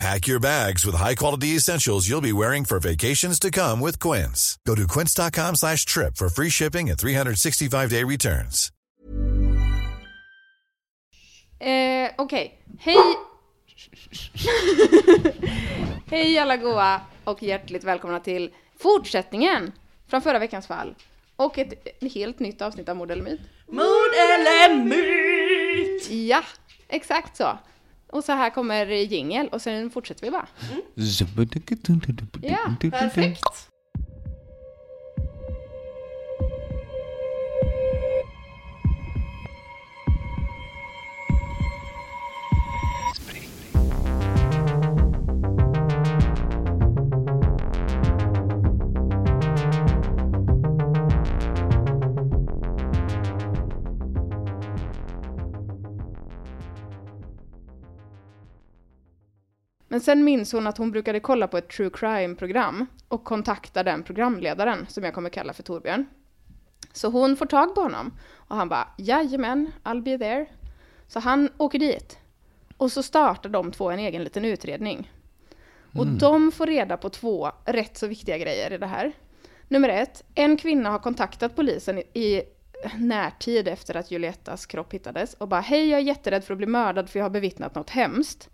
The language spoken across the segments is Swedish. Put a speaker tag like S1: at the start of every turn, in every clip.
S1: Pack your bags with high-quality essentials you'll be wearing for vacations to come with Quince. Go to quince.com slash trip for free shipping and 365-day returns.
S2: Eh, Okej, hej! hej alla goa och hjärtligt välkomna till fortsättningen från förra veckans fall. Och ett helt nytt avsnitt av Mord eller Myt.
S3: Mord eller myt?
S2: Ja, exakt så. Och så här kommer jingel och sen fortsätter vi bara. Ja,
S3: Perfekt.
S2: Men sen minns hon att hon brukade kolla på ett true crime-program och kontakta den programledaren som jag kommer kalla för Torbjörn. Så hon får tag på honom och han bara jajamän, I'll be there. Så han åker dit och så startar de två en egen liten utredning. Och de får reda på två rätt så viktiga grejer i det här. Nummer ett, en kvinna har kontaktat polisen i, närtid efter att Juliettas kropp hittades och bara hej jag är jätterädd för att bli mördad för jag har bevittnat något hemskt.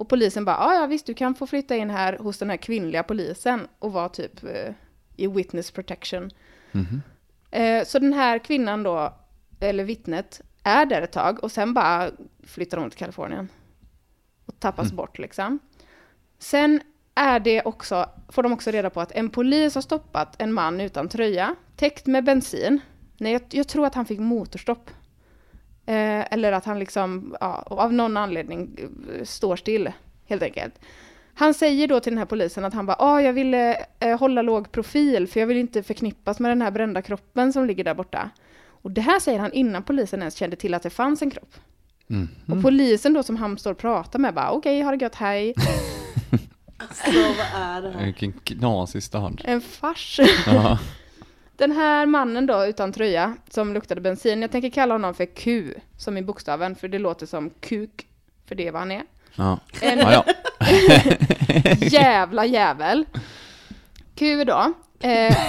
S2: Och polisen bara, "Ah, ja visst du kan få flytta in här hos den här kvinnliga polisen och vara typ eh, i witness protection. Eh, så den här kvinnan då, eller vittnet, är där ett tag och sen bara flyttar hon till Kalifornien. Och tappas bort liksom. Sen är det också, får de också reda på att en polis har stoppat en man utan tröja, täckt med bensin. Nej, jag, jag tror att han fick motorstopp. Eh, eller att han liksom, ja, av någon anledning eh, står still, helt enkelt. Han säger då till den här polisen att han bara, ah, jag ville eh, hålla låg profil för jag vill inte förknippas med den här brända kroppen som ligger där borta. Och det här säger han innan polisen ens kände till att det fanns en kropp. Och polisen då som han står och pratar med bara, okej, ha det gött, hej.
S3: Så vad är det här?
S4: Vilken knasig stad.
S2: En fars. Den här mannen då utan tröja som luktade bensin, jag tänker kalla honom för Q som i bokstaven för det låter som kuk, för det är vad han är.
S4: Ja.
S2: En
S4: ja.
S2: jävla jävel. Q då. Eh,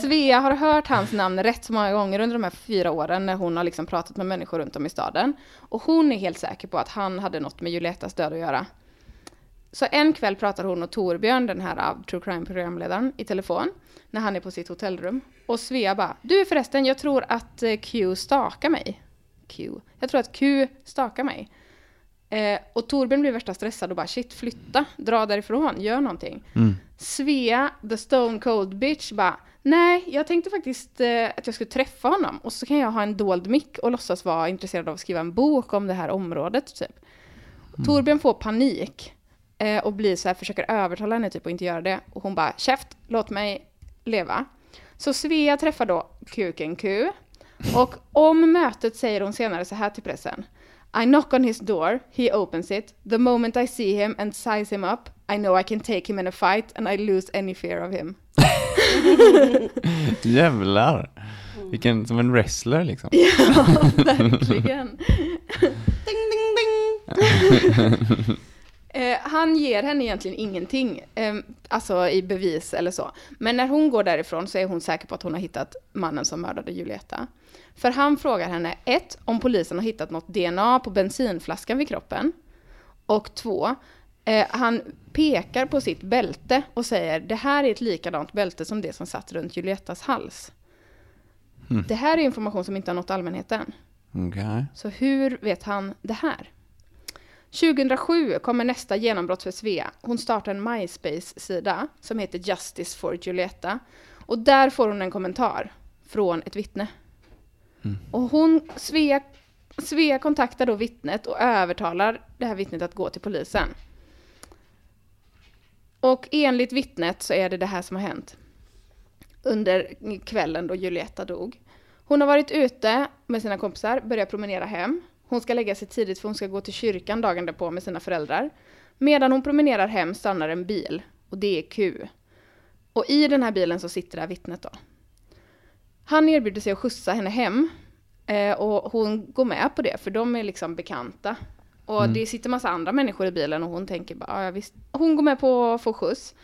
S2: Svea har hört hans namn rätt så många gånger under de här fyra åren när hon har liksom pratat med människor runt om i staden. Och hon är helt säker på att han hade något med Julietas död att göra. Så en kväll pratar hon och Torbjörn, den här av true crime-programledaren, i telefon när han är på sitt hotellrum. Och Svea bara, du förresten, jag tror att eh, Q stakar mig. Q. Jag tror att Q stakar mig. Eh, och Torbjörn blir värsta stressad och bara shit, flytta, dra därifrån, gör någonting. Svea, the stone cold bitch, bara nej, jag tänkte faktiskt eh, att jag skulle träffa honom och så kan jag ha en dold mick och låtsas vara intresserad av att skriva en bok om det här området, typ. Torbjörn får panik eh, och blir så här, försöker övertala henne typ att inte göra det. Och hon bara, käft, låt mig leva. Så Svea träffar då kuken Q. Och om mötet säger hon senare så här till pressen. I knock on his door, he opens it. The moment I see him and size him up, I know I can take him in a fight and I lose any fear of him.
S4: Jävlar. Vilken, som en wrestler liksom.
S2: Ja, verkligen.
S3: Ding, ding, ding.
S2: Eh, han ger henne egentligen ingenting, eh, alltså i bevis eller så. Men när hon går därifrån så är hon säker på att hon har hittat mannen som mördade Julieta. För han frågar henne, ett, om polisen har hittat något DNA på bensinflaskan vid kroppen. Och två, eh, han pekar på sitt bälte och säger, det här är ett likadant bälte som det som satt runt Julietas hals. Det här är information som inte har nått allmänheten.
S4: Okej.
S2: Så hur vet han det här? 2007 kommer nästa genombrott för Svea. Hon startar en MySpace-sida som heter Justice for Julieta. Och där får hon en kommentar från ett vittne. Och hon, Svea, Svea kontaktar då vittnet och övertalar det här vittnet att gå till polisen. Och enligt vittnet så är det det här som har hänt. Under kvällen då Julieta dog. Hon har varit ute med sina kompisar, börjat promenera hem. Hon ska lägga sig tidigt för hon ska gå till kyrkan dagen därpå med sina föräldrar. Medan hon promenerar hem stannar en bil och det är Q. Och i den här bilen så sitter det här vittnet då. Han erbjuder sig att skjutsa henne hem eh, och hon går med på det för de är liksom bekanta. Och det sitter massa andra människor i bilen och hon tänker bara, "Ja, ja visst. Hon går med på att få skjuts.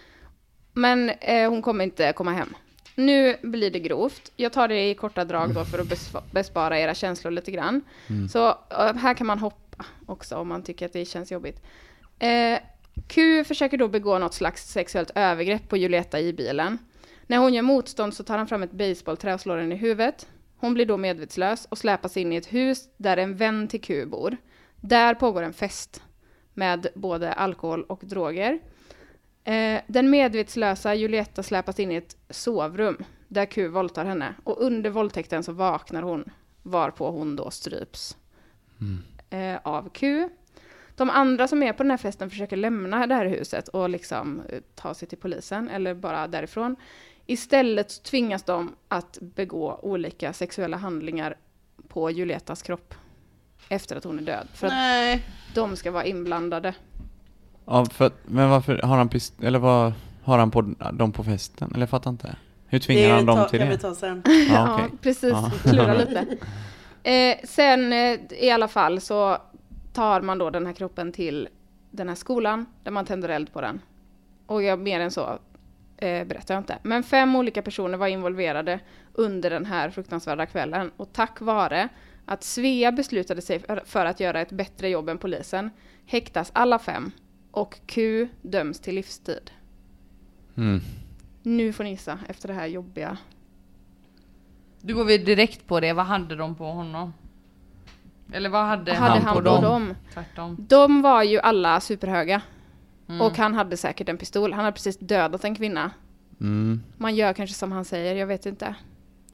S2: Men eh, hon kommer inte komma hem. Nu blir det grovt. Jag tar det i korta drag då för att bespara era känslor lite grann. Så eh, här kan man hoppa också om man tycker att det känns jobbigt. Eh, Q försöker då begå något slags sexuellt övergrepp på Julieta i bilen. När hon gör motstånd så tar han fram ett basebollträ och slår henne i huvudet. Hon blir då medvetslös och släpas in i ett hus där en vän till Q bor. Där pågår en fest med både alkohol och droger. Eh, den medvetslösa Julietta släpas in i ett sovrum där Q våldtar henne och under våldtäkten så vaknar hon varpå hon då stryps eh, av Q. De andra som är på den här festen försöker lämna det här huset och liksom eh, ta sig till polisen eller bara därifrån. Istället så tvingas de att begå olika sexuella handlingar på Julietas kropp efter att hon är död. För att
S3: Nej.
S2: de ska vara inblandade.
S4: Ja, för, men varför har han pist- eller vad har han på dem på festen? Eller jag fattar inte. Hur tvingar
S3: det
S4: han dem
S3: ta,
S4: till
S3: kan vi
S4: det?
S3: ta sen.
S4: Ja,
S2: Ja,
S4: okej.
S2: precis.
S4: Ja.
S2: Klura lite. Eh, sen eh, i alla fall så tar man då den här kroppen till den här skolan där man tänder eld på den. Och jag, mer än så eh, berättar jag inte. Men fem olika personer var involverade under den här fruktansvärda kvällen. Och tack vare att Svea beslutade sig för, för att göra ett bättre jobb än polisen häktas alla fem och Q döms till livstid.
S4: Mm.
S2: Nu får ni gissa efter det här jobbiga.
S5: Då går vi direkt på det, vad hade de på honom? Eller vad hade,
S2: Hade
S5: han,
S2: han
S5: på
S2: på
S5: dem?
S2: dem?
S5: Tvärtom.
S2: De var ju alla superhöga.
S5: Mm.
S2: Och han hade säkert en pistol. Han hade precis dödat en kvinna.
S4: Mm.
S2: Man gör kanske som han säger, jag vet inte.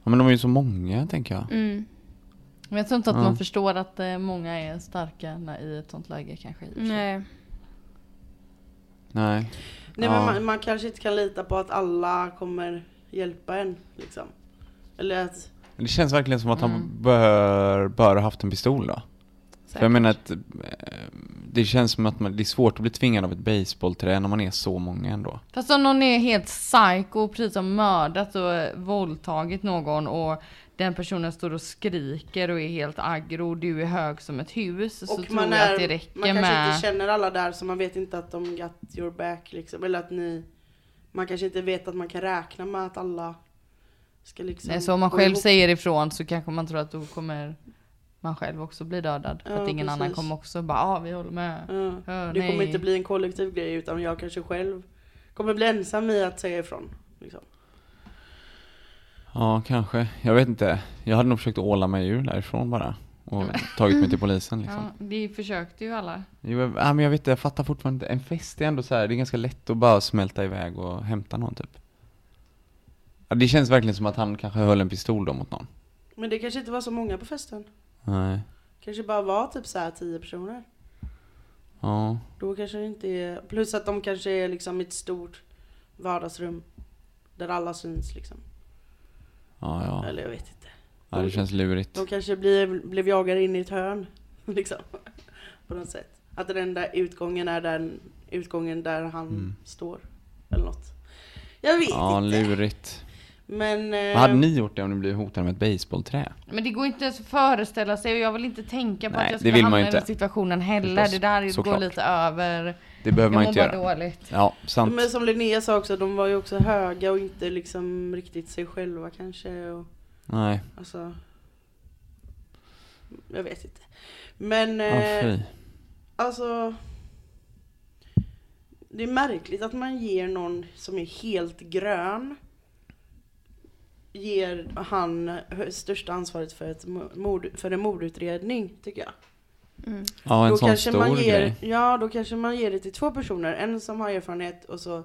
S4: Ja, men de är ju så många, tänker jag.
S2: Mm.
S5: Men jag tror inte att
S4: Ja.
S5: man förstår att eh, många är starka när, i ett sånt läge kanske. sig.
S2: Nej.
S4: Nej. Ja.
S3: men man, man kanske inte kan lita på att alla kommer hjälpa en liksom. Eller att,
S4: Men Det känns verkligen som att han
S5: Mm.
S4: bör, bör ha haft en pistol då. För jag menar att eh, det känns som att man, det är svårt att bli tvingad av ett baseballträ när man är så många ändå.
S5: Fast om någon är helt psycho och precis har mördat och våldtagit någon och den personen står och skriker och är helt aggro och du är hög som ett hus så
S3: och
S5: tror
S3: man,
S5: jag att det
S3: är,
S5: räcker
S3: man kanske
S5: med...
S3: inte känner alla där så man vet inte att de got your back liksom. Eller att ni, man kanske inte vet att man kan räkna med att alla ska liksom
S5: Nej, så om man själv
S3: ihop.
S5: säger ifrån så kanske man tror att då kommer man själv också bli dödad. För
S3: Ja,
S5: att ingen annan
S3: precis.
S5: kommer också bara ja vi håller med.
S3: Ja.
S5: Ja,
S3: Det
S5: nej.
S3: kommer inte bli en kollektiv grej utan jag kanske själv kommer bli ensam i att säga ifrån. Liksom.
S4: Ja, kanske. Jag vet inte. Jag hade nog försökt åla mig ur därifrån bara. Och tagit mig till polisen liksom.
S5: Ja, det försökte ju alla.
S4: Jo, jag, ja, men jag vet inte, jag fattar fortfarande inte. En fest är ändå så här, det är ganska lätt att bara smälta iväg och hämta någon typ. Ja, det känns verkligen som att han kanske höll en pistol då mot någon.
S3: Men det kanske inte var så många på festen.
S4: Nej.
S3: Kanske bara var typ så här tio personer.
S4: Ja.
S3: Då kanske det inte är, plus att de kanske är liksom i ett stort vardagsrum. Där alla syns liksom.
S4: Ja, ja.
S3: Eller jag vet inte.
S4: ja det känns lurigt.
S3: De kanske blir, blev jagade in i ett hörn. Liksom. På något sätt. Att den där utgången är den utgången där han
S4: Mm.
S3: står. Eller något. Jag vet
S4: Ja,
S3: inte.
S4: lurigt.
S3: Men... eh,
S4: Vad hade ni gjort det om ni blev hotade med ett baseballträ?
S5: Men det går inte ens att föreställa sig och jag vill inte tänka på
S4: Nej,
S5: att jag skulle hamna i den situationen heller.
S4: Förstås,
S5: Det där går lite över.
S4: Det behöver man inte göra.
S5: dåligt.
S4: Ja, sant.
S3: Men som Linnea sa också, de var ju också höga och inte liksom riktigt sig själva kanske. Och,
S4: Nej.
S3: alltså... Jag vet inte. Men...
S4: Ja,
S3: Eh. Alltså... Det är märkligt att man ger någon som är helt grön ger han största ansvaret för, ett mo- mord, för en mordutredning, tycker jag.
S4: Ja, en
S3: då
S4: sån
S3: kanske
S4: stor
S3: man ger,
S4: grej.
S3: Ja, då kanske man ger det till två personer. En som har erfarenhet och så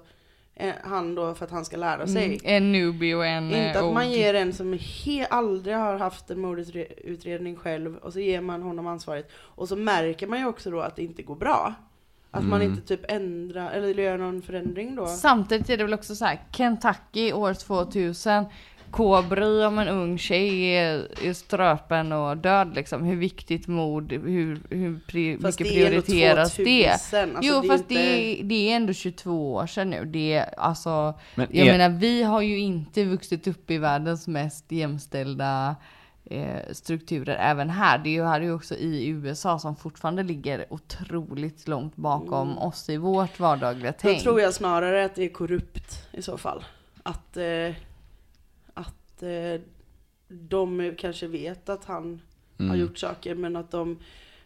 S3: eh, han då för att han ska lära sig.
S5: Mm. En newbie och en
S3: Inte
S5: eh,
S3: att man ger en som he- aldrig har haft en mordutredning själv och så ger man honom ansvaret. Och så märker man ju också då att det inte går bra. Att man
S4: Mm.
S3: inte typ ändrar eller gör någon förändring då.
S5: Samtidigt är det väl också så här, Kentucky år 2000. Kobry om en ung tjej är, är ströpen och död liksom. Hur viktigt mord, hur, hur pri,
S3: Fast
S5: mycket
S3: det
S5: prioriteras det?
S3: 2000, alltså
S5: jo
S3: det är
S5: fast
S3: inte-
S5: det, är, det är ändå 22 år sedan nu. Det är alltså,
S4: Men
S5: jag
S4: är-
S5: menar vi har ju inte vuxit upp i världens mest jämställda eh, strukturer även här. Det är ju också i USA som fortfarande ligger otroligt långt bakom oss i vårt vardagliga
S3: Mm. Då
S5: tänk.
S3: tror jag snarare att det är korrupt i så fall. Att, eh, att eh, de kanske vet att han har
S4: Mm.
S3: gjort saker men att de,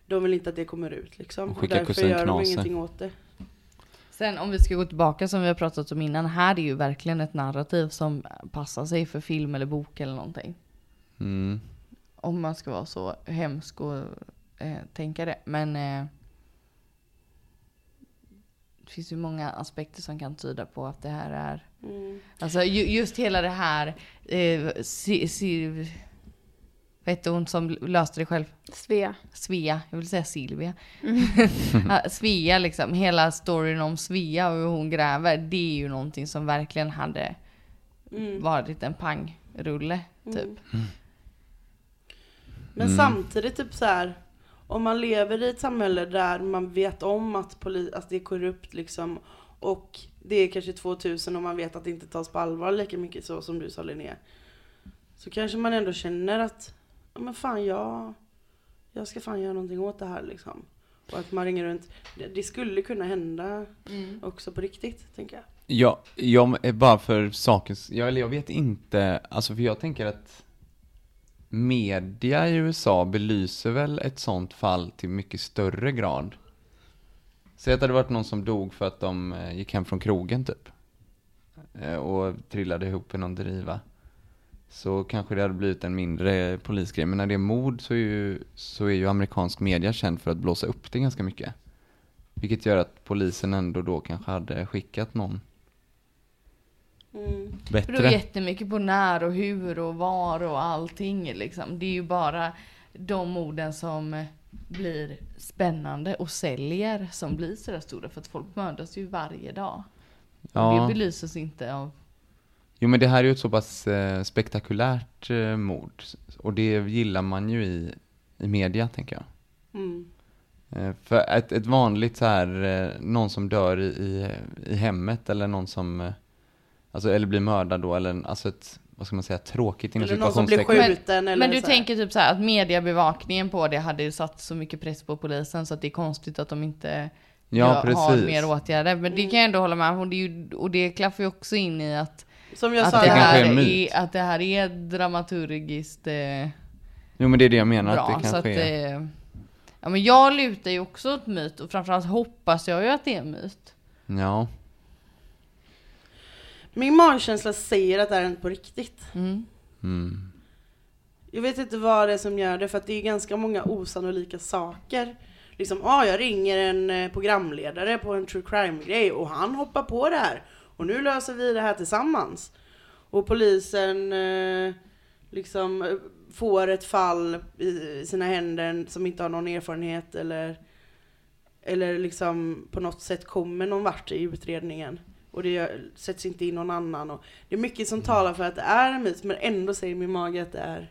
S3: de vill inte att det kommer ut liksom.
S4: Och
S3: Och därför gör de
S4: Knase.
S3: ingenting åt det.
S5: Sen om vi ska gå tillbaka som vi har pratat om innan, här är ju verkligen ett narrativ som passar sig för film eller bok eller någonting.
S4: Mm.
S5: Om man ska vara så hemsk och eh, tänka det. Men eh, det finns ju många aspekter som kan tyda på att det här är
S3: Mm.
S5: Alltså ju, just hela det här, eh, si, si, vad hette hon som löste det själv?
S2: Svea.
S5: Svea, jag vill säga Silvia. Ja, Svea liksom, hela storyn om Svea och hur hon gräver, det är ju någonting som verkligen hade
S3: Mm.
S5: varit en pangrulle typ.
S3: Men
S4: Mm.
S3: samtidigt typ så här. Om man lever i ett samhälle där man vet om att, poli- att det är korrupt liksom och det är kanske 2000 och man vet att det inte tas på allvar lika mycket så som du sa Linnea. Så kanske man ändå känner att, ja men fan jag, jag ska fan göra någonting åt det här liksom. Och att man ringer runt. Det, det skulle kunna hända också på riktigt, tänker jag.
S4: Ja, jag är bara för sakens, jag, eller jag vet inte, alltså för jag tänker att media i USA belyser väl ett sånt fall till mycket större grad. Säg att det hade varit någon som dog för att de eh, gick hem från krogen typ. Eh, och trillade ihop i någon driva. Så kanske det hade blivit en mindre polisgrej. Men när det är mord så är ju, så är ju amerikansk media känd för att blåsa upp det ganska mycket. Vilket gör att polisen ändå då kanske hade skickat någon
S3: Mm.
S5: Det beror
S4: bättre.
S5: jättemycket på när och hur och var och allting liksom. Det är ju bara de orden som blir spännande och säljer som blir sådär stora för att folk mördas ju varje dag.
S4: Ja.
S5: det belyses inte av
S4: Jo men det här är ju ett så pass eh, spektakulärt eh, mord. Och det gillar man ju i, i media tänker jag.
S3: Mm.
S4: Eh, för ett, ett vanligt så här, eh, någon som dör i, i, i hemmet eller någon som, eh, alltså eller blir mördad då eller en- alltså ett, vad ska man säga, tråkigt inom
S3: Eller någon som blir skjuten eller
S5: Men du
S3: så
S5: tänker typ så här att mediebevakningen på det hade ju satt så mycket press på polisen så att det är konstigt att de inte
S4: Ja,
S5: gör- har mer åtgärder. Men det kan jag ändå hålla med om. Och det, är ju, och det klaffar ju också in i att,
S3: Som jag
S5: att,
S3: sa,
S5: det, här
S4: är
S5: att det här är dramaturgiskt eh,
S4: Jo men det är det jag menar,
S5: bra.
S4: att det
S5: så
S4: kanske
S5: att,
S4: är.
S5: eh, ja, men jag lutar ju också åt myt och framförallt hoppas jag ju att det är en myt.
S4: Ja.
S3: Min magkänsla säger att det här är inte på riktigt.
S5: Mm.
S4: Mm.
S3: Jag vet inte vad det är som gör det, för att det är ganska många osannolika saker. Liksom, ah, jag ringer en eh, programledare på en true crime-grej och han hoppar på det här. Och nu löser vi det här tillsammans. Och polisen eh, liksom eh, får ett fall i sina händer som inte har någon erfarenhet eller eller liksom på något sätt kommer någon vart i utredningen. Och det gör- sätts inte in någon annan. Och det är mycket som talar för att det är en myt, men ändå säger min mage att det är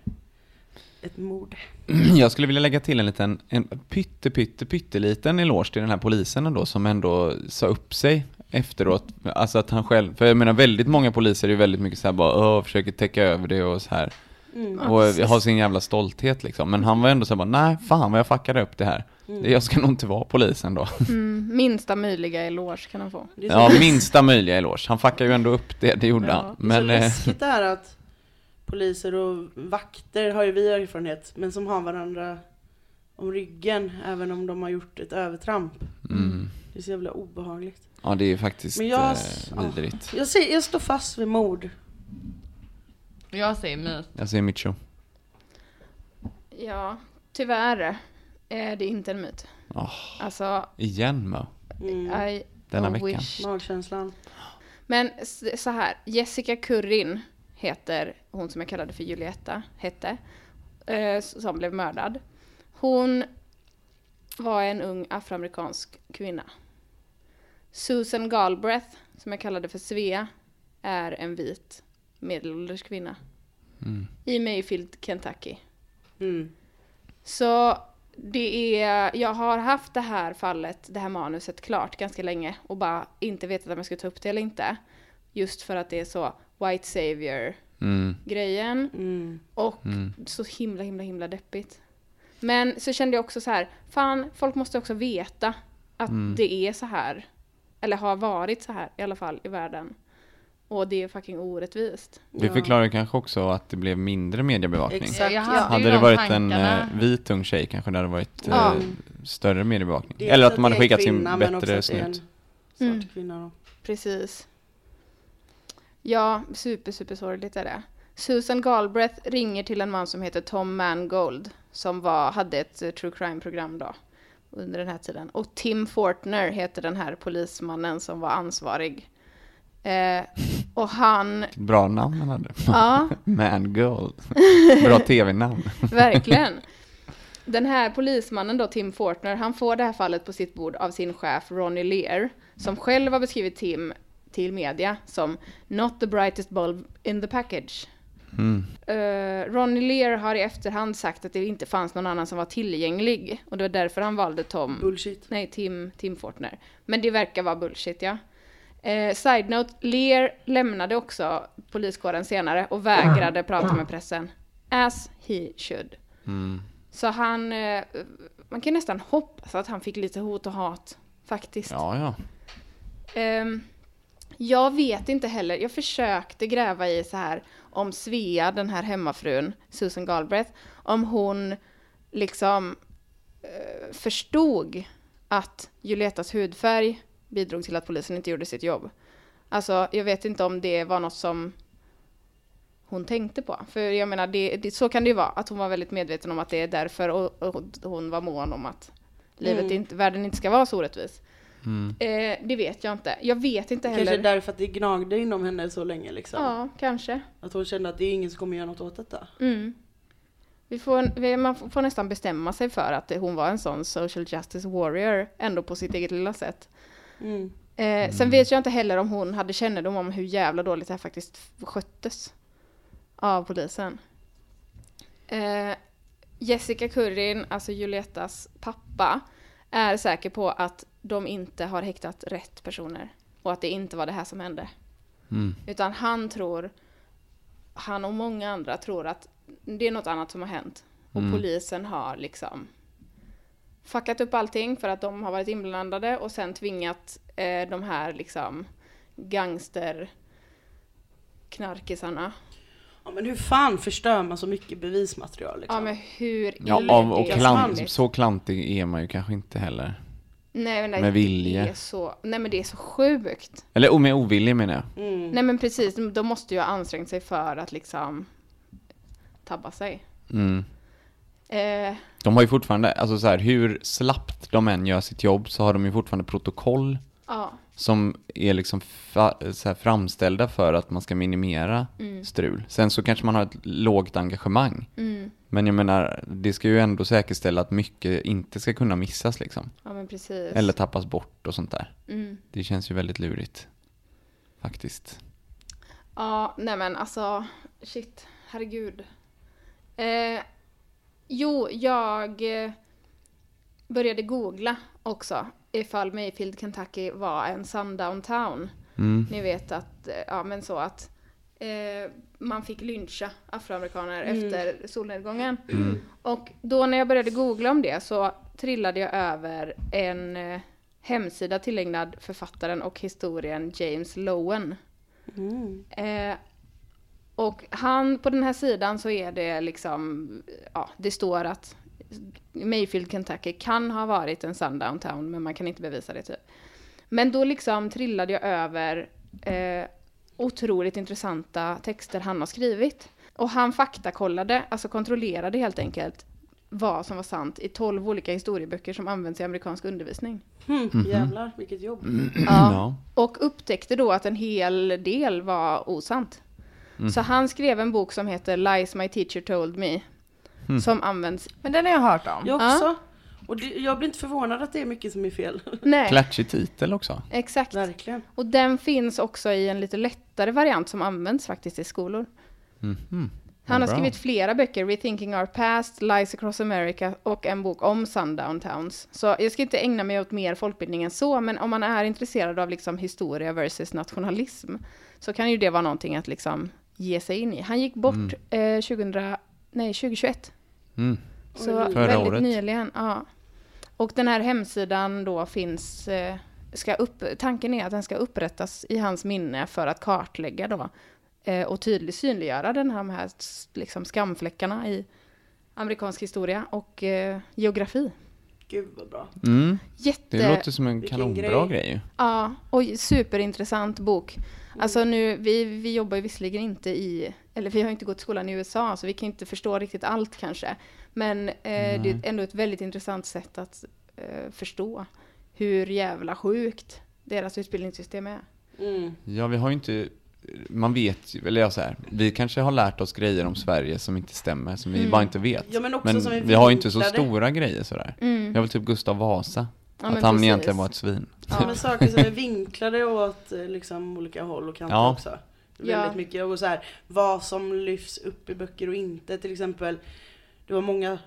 S3: ett mord.
S4: Jag skulle vilja lägga till en liten, en pytte, pytte, pytteliten eloge till den här polisen då som ändå sa upp sig efteråt. Alltså att han själv, för jag menar väldigt många poliser är ju väldigt mycket så här bara, Åh, försöker täcka över det och så här.
S3: Mm.
S4: Och har sin jävla stolthet liksom. Men han var ändå så här bara, nej fan vad jag fuckade upp det här. Jag ska nog inte vara polisen då.
S2: Mm, minsta möjliga eloge kan han få.
S4: Ja, minsta möjliga eloge. Han fuckade ju ändå upp det, det gjorde
S2: Ja,
S4: han.
S3: det är så
S4: Men, eh,
S3: läskigt det här att poliser och vakter har ju vi erfarenhet, men som har varandra om ryggen, även om de har gjort ett övertramp.
S4: mm,
S3: Det är så jävla obehagligt.
S4: ja det är faktiskt
S3: Men jag-
S4: eh, vidrigt.
S3: Jag, säger, jag står fast vid mord.
S5: Jag säger myt.
S4: Jag säger Mitcho.
S2: Ja, tyvärr är det inte en myt.
S4: Åh,
S2: Alltså,
S4: igen Mo.
S3: Mm.
S2: I
S4: Denna
S2: oh,
S4: veckan.
S2: wish.
S3: Magkänslan.
S2: Men så här, Jessica Currin heter hon som jag kallade för Julietta, hette, eh, som blev mördad. Hon var en ung afroamerikansk kvinna. Susan Galbraith, som jag kallade för Svea, är en vit medelålders kvinna.
S4: Mm.
S2: I Mayfield, Kentucky.
S3: Mm.
S2: Så det är, jag har haft det här fallet, det här manuset klart ganska länge och bara inte vetat om jag ska ta upp det eller inte. Just för att det är så white savior
S4: Mm.
S2: grejen
S3: Mm.
S2: och
S4: Mm.
S2: så himla himla himla deppigt. Men så kände jag också så här, fan folk måste också veta att
S4: Mm.
S2: det är så här. Eller har varit så här i alla fall i världen. Och det är fucking orättvist.
S4: Det
S3: Ja.
S4: förklarar kanske också att det blev mindre mediebevakning.
S3: Exakt. Ja.
S5: hade,
S4: det
S5: de
S4: varit en eh, vit ung tjej kanske det hade varit eh,
S2: Ja.
S4: större mediebevakning. Eller att de hade skickat sin bättre snut.
S2: Mm.
S3: kvinna då.
S2: Precis. Ja, super, super sorgligt är det. Susan Galbraith ringer till en man som heter Tom Mangold, som var, hade ett eh, true crime-program då, under den här tiden. Och Tim Fortner heter den här polismannen som var ansvarig. Eh, och han,
S4: Bra namn han hade.
S2: ja,
S4: Mangold. Bra tv-namn.
S2: verkligen. Den här polismannen då, Tim Fortner, han får det här fallet på sitt bord av sin chef Ronnie Lear, som själv har beskrivit Tim till media som “not the brightest bulb in the package”.
S4: Mm.
S2: Uh, Ronnie Lear har i efterhand sagt att det inte fanns någon annan som var tillgänglig och det var därför han valde Tom,
S3: Bullshit.
S2: nej Tim, Tim Fortner. Men det verkar vara bullshit ja. Eh, side note, Lear lämnade också poliskåren senare och vägrade prata med pressen. As he should.
S4: Mm.
S2: Så han, eh, man kan nästan hoppas att han fick lite hot och hat faktiskt.
S4: Ja, ja.
S2: Ehm, jag vet inte heller, jag försökte gräva i så här om Svea, den här hemmafrun, Susan Galbraith, om hon liksom eh, förstod att Julietas hudfärg bidrog till att polisen inte gjorde sitt jobb. Alltså, jag vet inte om det var något som hon tänkte på. För jag menar, det, det, så kan det ju vara, att hon var väldigt medveten om att det är därför och, och hon var mån om att livet
S3: Mm.
S2: inte, världen inte ska vara så orättvis.
S4: Mm.
S2: Eh, det vet jag inte. Jag vet inte
S3: Kanske
S2: heller.
S3: därför att det gnagde inom henne så länge liksom.
S2: Ja, kanske.
S3: Att hon kände att det är ingen som kommer göra något åt detta.
S2: Mm. Vi får, vi, man får nästan bestämma sig för att hon var en sån social justice warrior ändå på sitt eget lilla sätt.
S3: Mm.
S2: Eh, Sen vet jag inte heller om hon hade kännedom om hur jävla dåligt det här faktiskt sköttes av polisen. Eh, Jessica Currin, alltså Julietas pappa, är säker på att de inte har häktat rätt personer och att det inte var det här som hände.
S4: Mm.
S2: Utan han tror, han och många andra tror att det är något annat som har hänt. Och
S4: Mm.
S2: polisen har liksom fuckat upp allting för att de har varit inblandade och sen tvingat eh, de här liksom gangster knarkisarna.
S3: Ja men hur fan förstör man så mycket bevismaterial liksom?
S2: Ja men hur
S4: Ja, av, och klant,
S2: smalligt.
S4: så klantig är man ju kanske inte heller.
S2: Nej, men nej,
S4: med vilje.
S2: Det är så, nej men det är så sjukt.
S4: Eller med ovilja menar jag.
S3: Mm.
S2: Nej men precis, de måste ju ha ansträngt sig för att liksom tabba sig.
S4: Mm.
S2: Eh,
S4: De har ju fortfarande, alltså så här, hur slappt de än gör sitt jobb så har de ju fortfarande protokoll
S2: ja,
S4: som är liksom här framställda för att man ska minimera strul. Sen så kanske man har ett lågt engagemang.
S2: mm,
S4: Men jag menar, det ska ju ändå säkerställa att mycket inte ska kunna missas liksom.
S2: ja.
S4: Eller tappas bort och sånt där.
S2: Mm.
S4: Det känns ju väldigt lurigt. Faktiskt.
S2: Ja, nej men alltså, shit, herregud. Eh, jo, jag eh, började googla också ifall Mayfield, Kentucky var en sundown town.
S4: Mm.
S2: Ni vet att, eh, ja men så att eh, man fick lyncha afroamerikaner efter solnedgången. Och då när jag började googla om det så trillade jag över en eh, hemsida tillägnad författaren och historien James Lowen.
S3: Mm.
S2: Eh, och han, på den här sidan så är det liksom, ja, det står att Mayfield, Kentucky kan ha varit en sundown town, men man kan inte bevisa det typ. Men då liksom trillade jag över eh, otroligt intressanta texter han har skrivit. Och han faktakollade, alltså kontrollerade helt enkelt vad som var sant i tolv olika historieböcker som används i amerikansk undervisning.
S3: Hmm, Jävlar, vilket jobb.
S4: Ja.
S2: Och upptäckte då att en hel del var osant. Så han skrev en bok som heter Lies My Teacher Told Me. Som används...
S5: Men den har jag hört om.
S3: Jag också. Och det, jag blir inte förvånad att det är mycket som är fel.
S2: Nej,
S4: Klatschig titel också.
S2: exakt.
S3: Verkligen.
S2: Och den finns också i en lite lättare variant som används faktiskt i skolor.
S4: Mhm.
S2: Han har
S4: bra.
S2: skrivit flera böcker, Rethinking Our Past, Lies Across America och en bok om Sundown Towns. Så jag ska inte ägna mig åt mer folkbildning än så, men om man är intresserad av liksom historia versus nationalism så kan ju det vara någonting att liksom ge sig in i. Han gick bort eh, 2000, nej, 2021.
S4: Mm.
S2: Så
S4: Förra
S2: väldigt
S4: året.
S2: nyligen. Ja. Och den här hemsidan då finns, eh, ska upp, tanken är att den ska upprättas i hans minne för att kartlägga då eh, och tydligt synliggöra den här, de här liksom skamfläckarna i amerikansk historia och eh, geografi.
S3: Gud vad bra.
S4: Mm.
S2: Jätte...
S4: Det låter som en kanonbra
S3: grej.
S4: grej ju.
S2: Ja, och superintressant bok. Alltså nu, vi, vi jobbar ju visserligen inte i, eller vi har ju inte gått i skolan i USA, så vi kan inte förstå riktigt allt kanske. Men eh, det är ändå ett väldigt intressant sätt att eh, förstå hur jävla sjukt deras utbildningssystem är.
S3: Mm.
S4: Ja, vi har ju inte, man vet ju, eller jag så här, vi kanske har lärt oss grejer om Sverige som inte stämmer, som vi bara inte vet.
S3: Ja, men också som är
S4: vi har ju inte så stora grejer sådär.
S2: Mm.
S4: Jag vill typ Gustav Vasa.
S2: Ja,
S4: att
S2: men
S4: han
S2: precis.
S4: egentligen var ett svin.
S3: Ja. Men saker som är vinklade åt eh, liksom, olika håll och kanter
S4: Ja.
S3: också.
S2: Ja.
S3: Väldigt mycket. Och så här, vad som lyfts upp i böcker och inte. Till exempel, det var många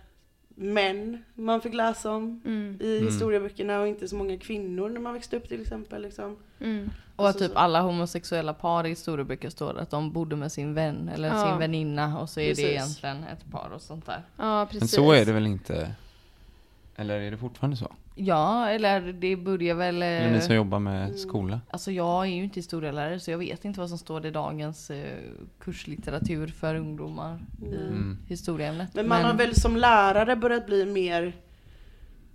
S3: män man fick läsa om
S2: Mm.
S3: i historieböckerna och inte så många kvinnor när man växte upp till exempel. Liksom.
S2: Mm.
S5: Och att
S3: Alltså,
S5: typ
S3: så-
S5: alla homosexuella par i historieböcker står att de bodde med sin vän eller
S2: Ja.
S5: sin väninna och så är
S3: Precis.
S5: det egentligen ett par och sånt där.
S2: Ja, precis.
S4: Men så är det väl inte? Eller är det fortfarande så?
S5: Ja, eller det börjar väl...
S4: Eller ni
S5: eh,
S4: som jobbar med skola?
S5: Alltså jag är ju inte historielärare så jag vet inte vad som står i dagens eh, kurslitteratur för ungdomar i
S4: Mm.
S5: historieämnet.
S3: Men man har väl som lärare börjat bli mer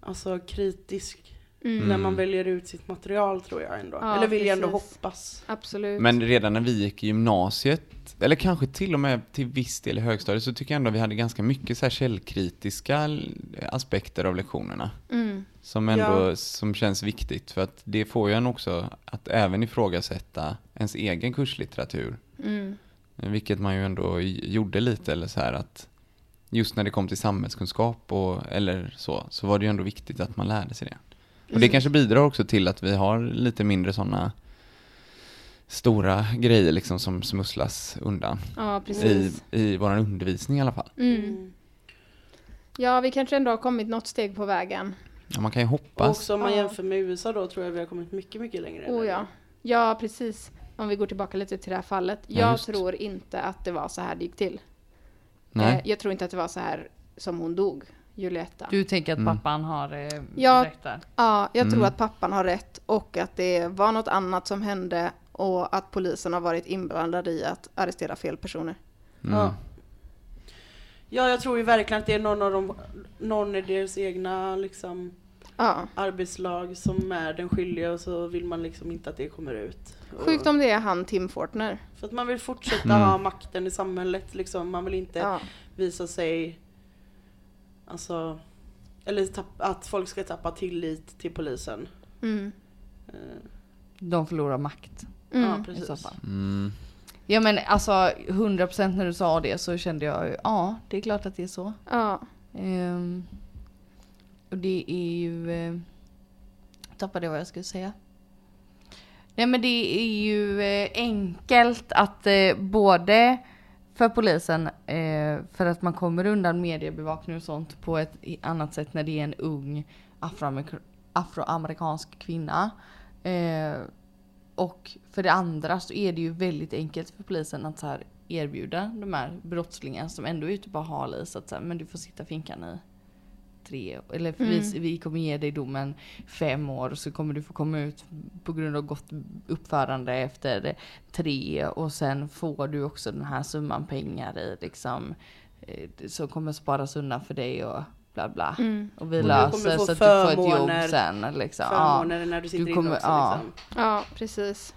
S3: alltså, kritisk
S2: Mm.
S3: när man väljer ut sitt material tror jag ändå.
S2: Ja,
S3: Eller vill jag ändå
S2: precis.
S3: hoppas.
S2: Absolut.
S4: Men redan när vi gick i gymnasiet, eller kanske till och med till viss del i högstadiet, så tycker jag ändå vi hade ganska mycket så här källkritiska aspekter av lektionerna.
S2: Mm.
S4: Som ändå,
S3: Ja.
S4: som känns viktigt, för att det får ju en också att även ifrågasätta ens egen kurslitteratur.
S2: Mm.
S4: Vilket man ju ändå gjorde lite, eller så här att just när det kom till samhällskunskap och, eller så, så var det ju ändå viktigt att man lärde sig det. Och det kanske bidrar också till att vi har lite mindre sådana stora grejer liksom som smusslas undan
S2: Ja,
S4: i,
S2: precis.
S4: i vår undervisning i alla fall.
S2: Mm. Ja, vi kanske ändå har kommit något steg på vägen.
S4: Ja, man kan ju
S3: Och
S4: hoppas.
S3: också om man jämför med USA då tror jag vi har kommit mycket, mycket längre.
S2: Oh ja. Ja, precis. Om vi går tillbaka lite till det här fallet.
S4: Ja,
S2: Jag
S4: just.
S2: tror inte att det var så här det gick till.
S4: Nej.
S2: Eh, Jag tror inte att det var så här som hon dog, Julietta.
S5: Du tänker att
S4: Mm.
S5: pappan har eh,
S2: Ja.
S5: rätt där?
S2: Ja, jag tror
S4: Mm.
S2: att pappan har rätt och att det var något annat som hände och att polisen har varit inblandad i att arrestera fel personer.
S4: Mm.
S3: Ja. ja, jag tror ju verkligen att det är någon av de, någon i deras egna liksom
S2: Ja.
S3: arbetslag som är den skyldiga och så vill man liksom inte att det kommer ut.
S2: Sjukt om det är han Tim Fortner.
S3: för att man vill fortsätta
S4: Mm.
S3: ha makten i samhället liksom. Man vill inte
S2: Ja.
S3: visa sig, alltså, eller tapp, att folk ska tappa tillit till polisen.
S2: Mm.
S3: Eh,
S5: De förlorar makt
S2: Mm.
S3: Ja, precis.
S4: Mm.
S5: Ja men alltså 100% när du sa det så kände jag ju, ja det är klart att det är så.
S2: Ja.
S5: Ehm, och det är ju... Eh, tappade jag vad jag skulle säga. Nej men det är ju eh, enkelt att eh, både för polisen, eh, för att man kommer undan mediebevakning och sånt på ett annat sätt när det är en ung afroamerika- afroamerikansk kvinna. Eh, och för det andra så är det ju väldigt enkelt för polisen att så här erbjuda de här brottslingarna som ändå är ute på hal is att så här, men du får sitta finkan i tre eller för vi, vi kommer ge dig domen fem år och så kommer du få komma ut på grund av gott uppförande efter tre och sen får du också den här summan pengar i liksom eh, som kommer sparas undan för dig och bla bla.
S2: Mm.
S5: Och vi löser så att du får ett jobb sen liksom. Ja.
S3: Förmåner när du sitter
S5: Du kommer-
S3: inne också
S5: ja.
S3: liksom.
S2: Ja, precis.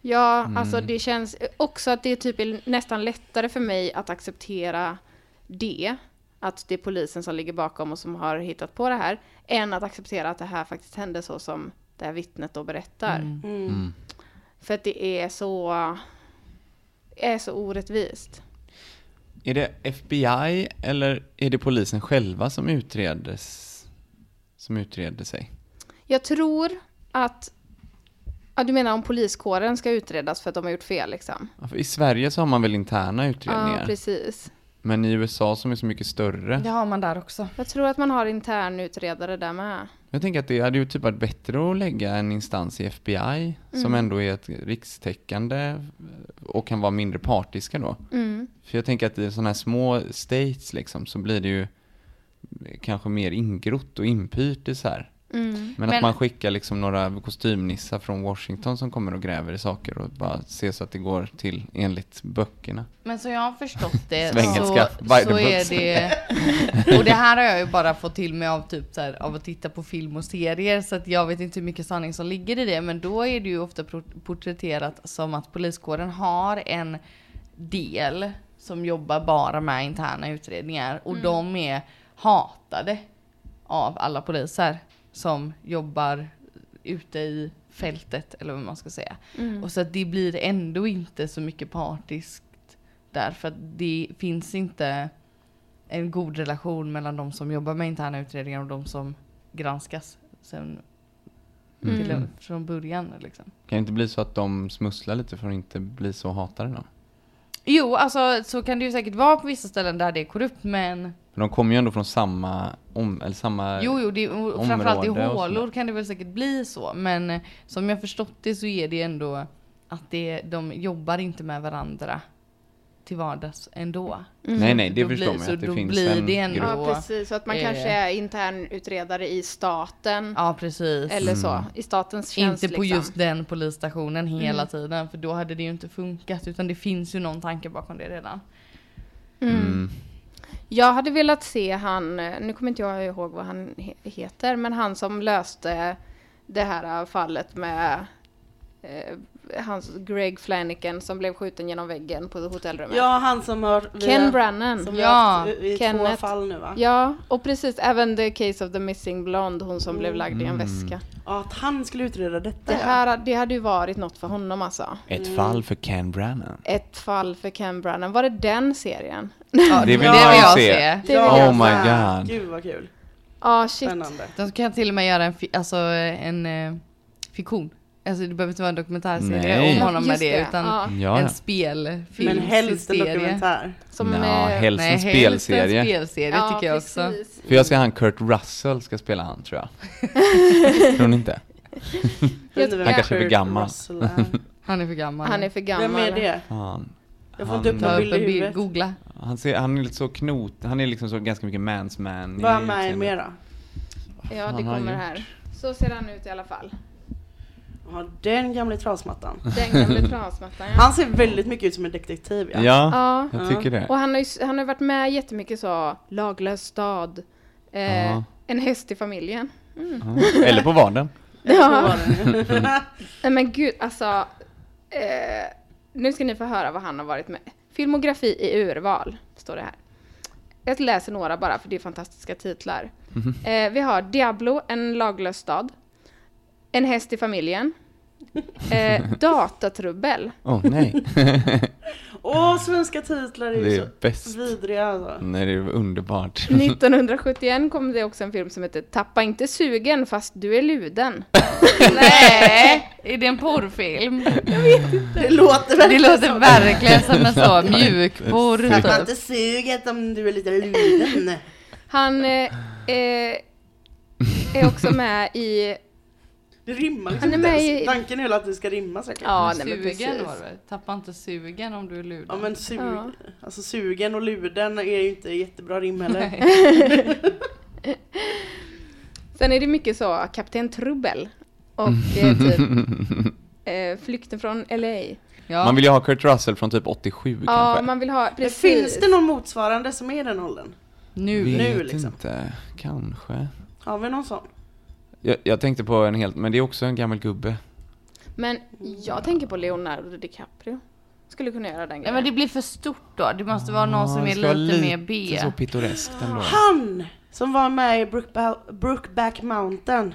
S2: Ja,
S4: Mm.
S2: alltså det känns också att det är typ är nästan lättare för mig att acceptera det, att det är polisen som ligger bakom och som har hittat på det här, än att acceptera att det här faktiskt hände så som det här vittnet då berättar.
S5: Mm.
S3: Mm.
S2: För att det är så, är så orättvist.
S4: Är det FBI eller är det polisen själva som utredes, som utreder sig?
S2: Jag tror att, ja du menar om poliskåren ska utredas för att de har gjort fel liksom?
S4: Ja, I Sverige så har man väl interna
S2: Ja,
S4: utredningar,
S2: precis.
S4: Men i USA som är så mycket större.
S5: Det har man där också.
S2: Jag tror att man har intern utredare där med.
S4: Jag tänker att det hade ju typ varit bättre att lägga en instans i FBI som
S2: Mm.
S4: ändå är ett rikstäckande och kan vara mindre partiska då.
S2: Mm.
S4: För jag tänker att i sådana här små states liksom så blir det ju kanske mer ingrott och inpyrt i så här.
S2: Mm.
S4: Men,
S5: Men-
S4: att man skickar liksom några kostymnissar från Washington som kommer och gräver i saker och bara ser så att det går till enligt böckerna.
S5: Men så jag har förstått det så,
S4: the
S5: så är det... Och det här har jag ju bara fått till mig av typ så här, av att titta på film och serier så att jag vet inte hur mycket sanning som ligger i det men då är det ju ofta porträtterat som att poliskåren har en del som jobbar bara med interna utredningar och de är hatade av alla poliser som jobbar ute i fältet eller vad man ska säga. Och så att det blir ändå inte så mycket partiskt där för att det finns inte en god relation mellan de som jobbar med interna utredningar och de som granskas sen till en, från början liksom.
S4: Kan det inte bli så att de smusslar lite för att inte bli så hatade då?
S5: Jo, alltså så kan det ju säkert vara på vissa ställen där det är korrupt men
S4: För de kommer ju ändå från samma, om, eller samma...
S5: Jo, jo, det, och framförallt i hålor kan det väl säkert bli så. Men eh, som jag förstått det så är det ändå att det, de jobbar inte med varandra till vardags ändå.
S4: Nej, nej, det
S5: Då
S4: förstår
S5: blir-
S4: man att det
S5: då
S4: finns
S5: blir
S4: en
S5: det ändå-
S4: grupp.
S2: Ja, precis. Så att man
S5: eh,
S2: kanske är internutredare i staten.
S5: Ja, precis.
S2: Eller så,
S4: Mm.
S2: i statens tjänst
S5: Inte på
S2: liksom.
S5: just den polisstationen hela
S2: Mm.
S5: tiden, för då hade det ju inte funkat. Utan det finns ju någon tanke bakom det redan.
S4: Mm.
S2: Jag hade velat se han, nu kommer inte jag ihåg vad han he- heter, men han som löste det här fallet med eh, hans Greg Flanagan som blev skjuten genom väggen på hotellrummet.
S3: Ja, han som har... vi
S2: Ken Brannan.
S3: Som vi
S5: Ja,
S3: har haft i i två
S2: Kenneth.
S3: fall nu va?
S2: Ja, och precis, även The Case of the Missing Blonde, hon som blev lagd i en
S4: Mm.
S2: väska.
S3: Ja, att han skulle utreda detta
S2: Det här, det hade ju varit något för honom alltså.
S4: Ett fall för Ken Brannan.
S2: Ett fall för Ken Brannan. Var det den serien?
S5: Ja,
S4: Det vill
S5: vill jag
S4: se.
S5: se.
S2: Det vill
S3: ja,
S2: jag
S4: Oh my god.
S3: Gud vad kul.
S2: Ja, shit.
S3: Spännande.
S5: De kan till och med göra en, fi- alltså, en eh, fiktion. Alltså det behöver inte vara en dokumentärserie
S4: Nej.
S5: om honom med
S2: Just
S5: det,
S2: det,
S5: utan
S2: ja.
S4: Ja,
S5: en
S4: ja.
S5: spelfilm.
S3: Men helst en
S5: serie.
S3: dokumentär.
S2: Som,
S4: Nå,
S2: eh,
S4: helst en
S5: Nej, helst
S4: spelserie.
S5: en spelserie
S2: ja,
S5: tycker jag också.
S2: precis.
S4: För jag ska han Kurt Russell ska spela han tror jag. tror ni inte?
S3: Vem
S4: Han kanske är för
S3: Kurt
S4: gammal.
S3: Russell är.
S5: Han är för gammal.
S2: Han är för gammal.
S3: Vem är det?
S4: Fan.
S3: Jag får inte upp någon bild i huvudet.
S5: googla.
S4: Han, ser, han är lite så knot, han är liksom så ganska mycket mans man. i
S3: Vad är med
S4: utseendet.
S3: mer då?
S2: Ja, det
S4: Han
S2: kommer här. Så ser han ut i alla fall.
S3: Ja, den gamla trasmattan.
S2: Den gamla trasmattan, ja.
S3: Han ser väldigt mycket ut som en detektiv ja.
S4: Ja,
S2: Ja,
S4: jag tycker det.
S2: och han har ju han har varit med jättemycket så, Laglös stad, eh,
S4: Ja.
S2: En häst i familjen.
S4: Ja. Eller på vardagen.
S2: Ja. Nej men gud, alltså. Eh, nu ska ni få höra vad han har varit med. Filmografi i urval, står det här. Jag läser några bara för det är fantastiska titlar. Eh, vi har Diablo, en laglös stad. En häst i familjen. Eh, datatrubbel.
S4: Åh nej,
S3: Åh, svenska titlar är
S4: det
S3: ju
S4: är
S3: så
S4: bäst.
S3: vidriga alltså.
S4: Nej, det är underbart.
S2: 1971 kom det också en film som heter Tappa inte sugen fast du är luden.
S5: Nej! Är det en porrfilm?
S3: Det låter
S5: Det
S3: verkligen
S5: låter verkligen som en så mjukporr.
S3: Tappa inte suget om du är lite luden.
S2: Han eh, eh, är också med i
S3: Det rimmar liksom
S2: Han är
S3: inte
S2: med
S3: ens.
S2: i-
S3: Tanken är väl att det ska rimma säkert.
S2: Ja, nej, men
S5: Sugen
S2: precis.
S5: var det. Tappa inte sugen om du är luden.
S3: Ja men sug,
S2: Ja.
S3: alltså sugen och luden är ju inte jättebra rim heller.
S2: Sen är det mycket så, Kapten Trubbel och eh, typ eh, Flykten från LA.
S5: Ja.
S4: Man vill ju ha Kurt Russell från typ 87
S2: Ja,
S4: kanske.
S2: man vill ha,
S3: Men
S2: precis.
S3: finns det någon motsvarande som är i den åldern?
S5: Nu.
S4: Vet
S3: nu, liksom.
S4: inte, kanske.
S3: Har vi någon sån?
S4: Jag, jag tänkte på en helt, men det är också en gammal gubbe.
S2: Men jag tänker på Leonardo DiCaprio. Skulle kunna göra den grejen.
S5: men det blir för stort då. Det måste vara någon som är
S4: vara
S5: lite mer B.
S4: så pittoreskt ändå.
S3: Han som var med i Brookba- Brookback Mountain.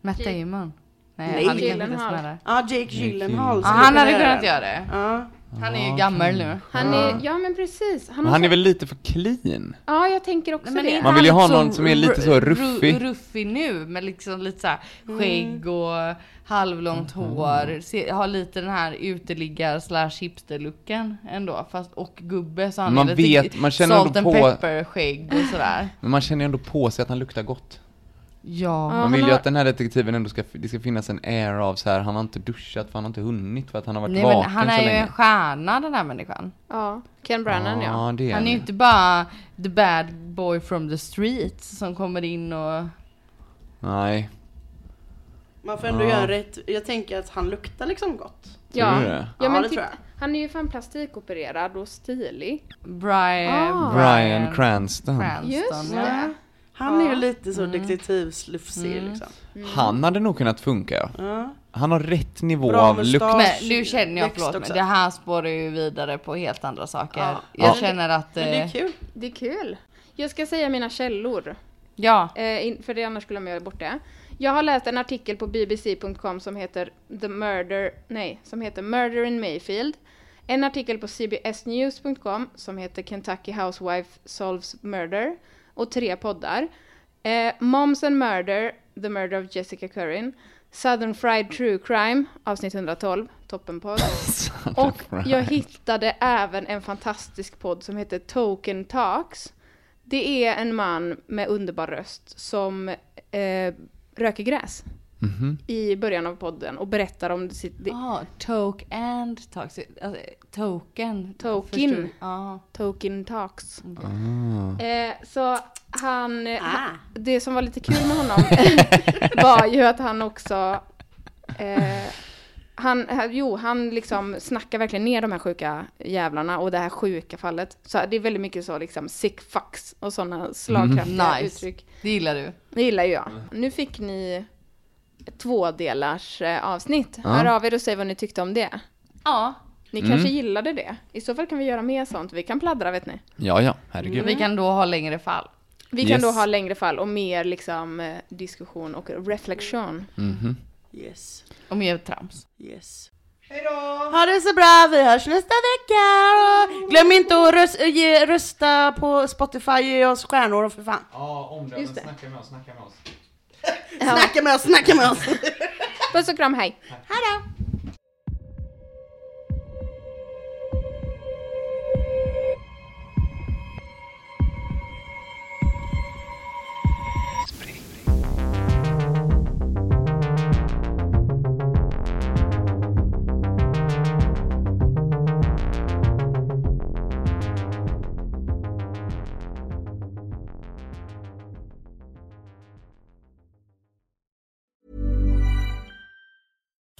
S5: Matt Damon. Nej,
S3: Nej.
S5: han är inte ens
S2: Gyllenhaal.
S5: med där.
S3: Ja, Jake Gyllenhaal.
S5: Ja, han hade kunnat göra det.
S3: Ja.
S5: Han är ju gammal nu.
S2: Han är, ja men precis. Han,
S4: Men han är väl lite för clean?
S2: Ja, jag tänker också
S5: Men
S2: det.
S4: Man vill ju ha någon som är lite så
S5: ru-
S4: ruffig.
S5: ru- ruffig nu med liksom lite så här skägg och halvlångt
S4: Mhm.
S5: hår. Se, har lite den här uteliggar slash hipster-looken ändå. Fast, och gubbe så han
S4: Man
S5: är lite
S4: vet- man känner
S5: salt
S4: ändå
S5: and
S4: på-
S5: pepper skägg och sådär.
S4: Men man känner ju ändå på sig att han luktar gott.
S5: Ja.
S4: Man vill
S2: han
S4: ju att den här detektiven ändå ska, det ska finnas en air av så här, han har inte duschat för han har inte hunnit för att han har varit
S5: Nej
S4: vaken
S5: han
S4: så
S5: är ju
S4: länge.
S5: en stjärna den här människan.
S2: Ja, Ken Brannan ja.
S4: Ja, det är
S5: Han är ju inte bara the bad boy from the streets som kommer in och...
S4: Nej,
S3: Man får ändå
S4: Ja.
S3: göra rätt. Jag tänker att han luktar liksom gott.
S4: tror
S2: Ja,
S4: du det?
S2: ja
S3: Ja,
S2: men
S3: det
S2: titta,
S3: tror jag.
S2: han är ju fan plastikopererad och stilig.
S5: Brian...
S2: Ah.
S4: Brian Cranston.
S5: Cranston,
S2: Just
S5: ja.
S3: Han är ju lite så detektivslufsig liksom.
S4: Han hade nog kunnat funka ja. Han har rätt nivå
S3: Bra
S4: av lukt.
S5: Men nu känner jag, förlåt, men det här spårar ju vidare på helt andra saker.
S3: Ja.
S5: Jag
S4: Ja.
S5: känner att...
S3: Men det är
S5: eh,
S3: kul.
S2: Det är kul. Jag ska säga mina källor,
S5: Ja.
S2: eh, för det annars skulle jag göra bort det. Jag har läst en artikel på bbc.com som heter The Murder, nej, som heter Murder in Mayfield. En artikel på cbsnews.com som heter Kentucky Housewife Solves Murder. Och tre poddar. Eh, Moms and Murder, The Murder of Jessica Currin. Southern Fried True Crime, avsnitt 112, toppenpodd. Och jag hittade även en fantastisk podd som heter Token Talks. Det är en man med underbar röst som eh, röker gräs
S4: Mhm.
S2: i början av podden och berättar om sitt... det-
S5: Ah, toke and toxic. Alltså, token.
S2: Token.
S5: Ja.
S2: Token Talks.
S4: Ah.
S2: Eh, så han... eh,
S3: Ah.
S2: han- Det som var lite kul med honom var ju att han också... Eh, han, eh, jo, han liksom snackar verkligen ner de här sjuka jävlarna och det här sjuka fallet. Så det är väldigt mycket så liksom sick fucks och sådana slagkraftiga
S5: Nice.
S2: uttryck.
S5: Det gillar du.
S2: Det gillar ju jag. Nu fick ni tvådelars eh, avsnitt.
S4: Ja.
S2: Hör av er och säg vad ni tyckte om det.
S5: Ja.
S2: Ni
S4: Mm.
S2: kanske gillade det. I så fall kan vi göra mer sånt. Vi kan pladdra vet ni.
S4: Ja, ja, herregud.
S5: Vi kan då ha längre fall.
S2: Vi kan
S4: Yes.
S2: då ha längre fall och mer liksom eh, diskussion och reflektion.
S4: Mhm.
S3: Yes.
S5: Och mer trams.
S3: Yes. Hejdå! Ha det så bra, vi hörs nästa vecka! Glöm inte att rös- ge, rösta på Spotify, ge oss stjärnor för fan.
S4: Ja, omdömen, snacka med oss, snacka med oss.
S3: Snacka med oss, snacka med oss!
S2: Puss och kram, hej!
S3: Hejdå!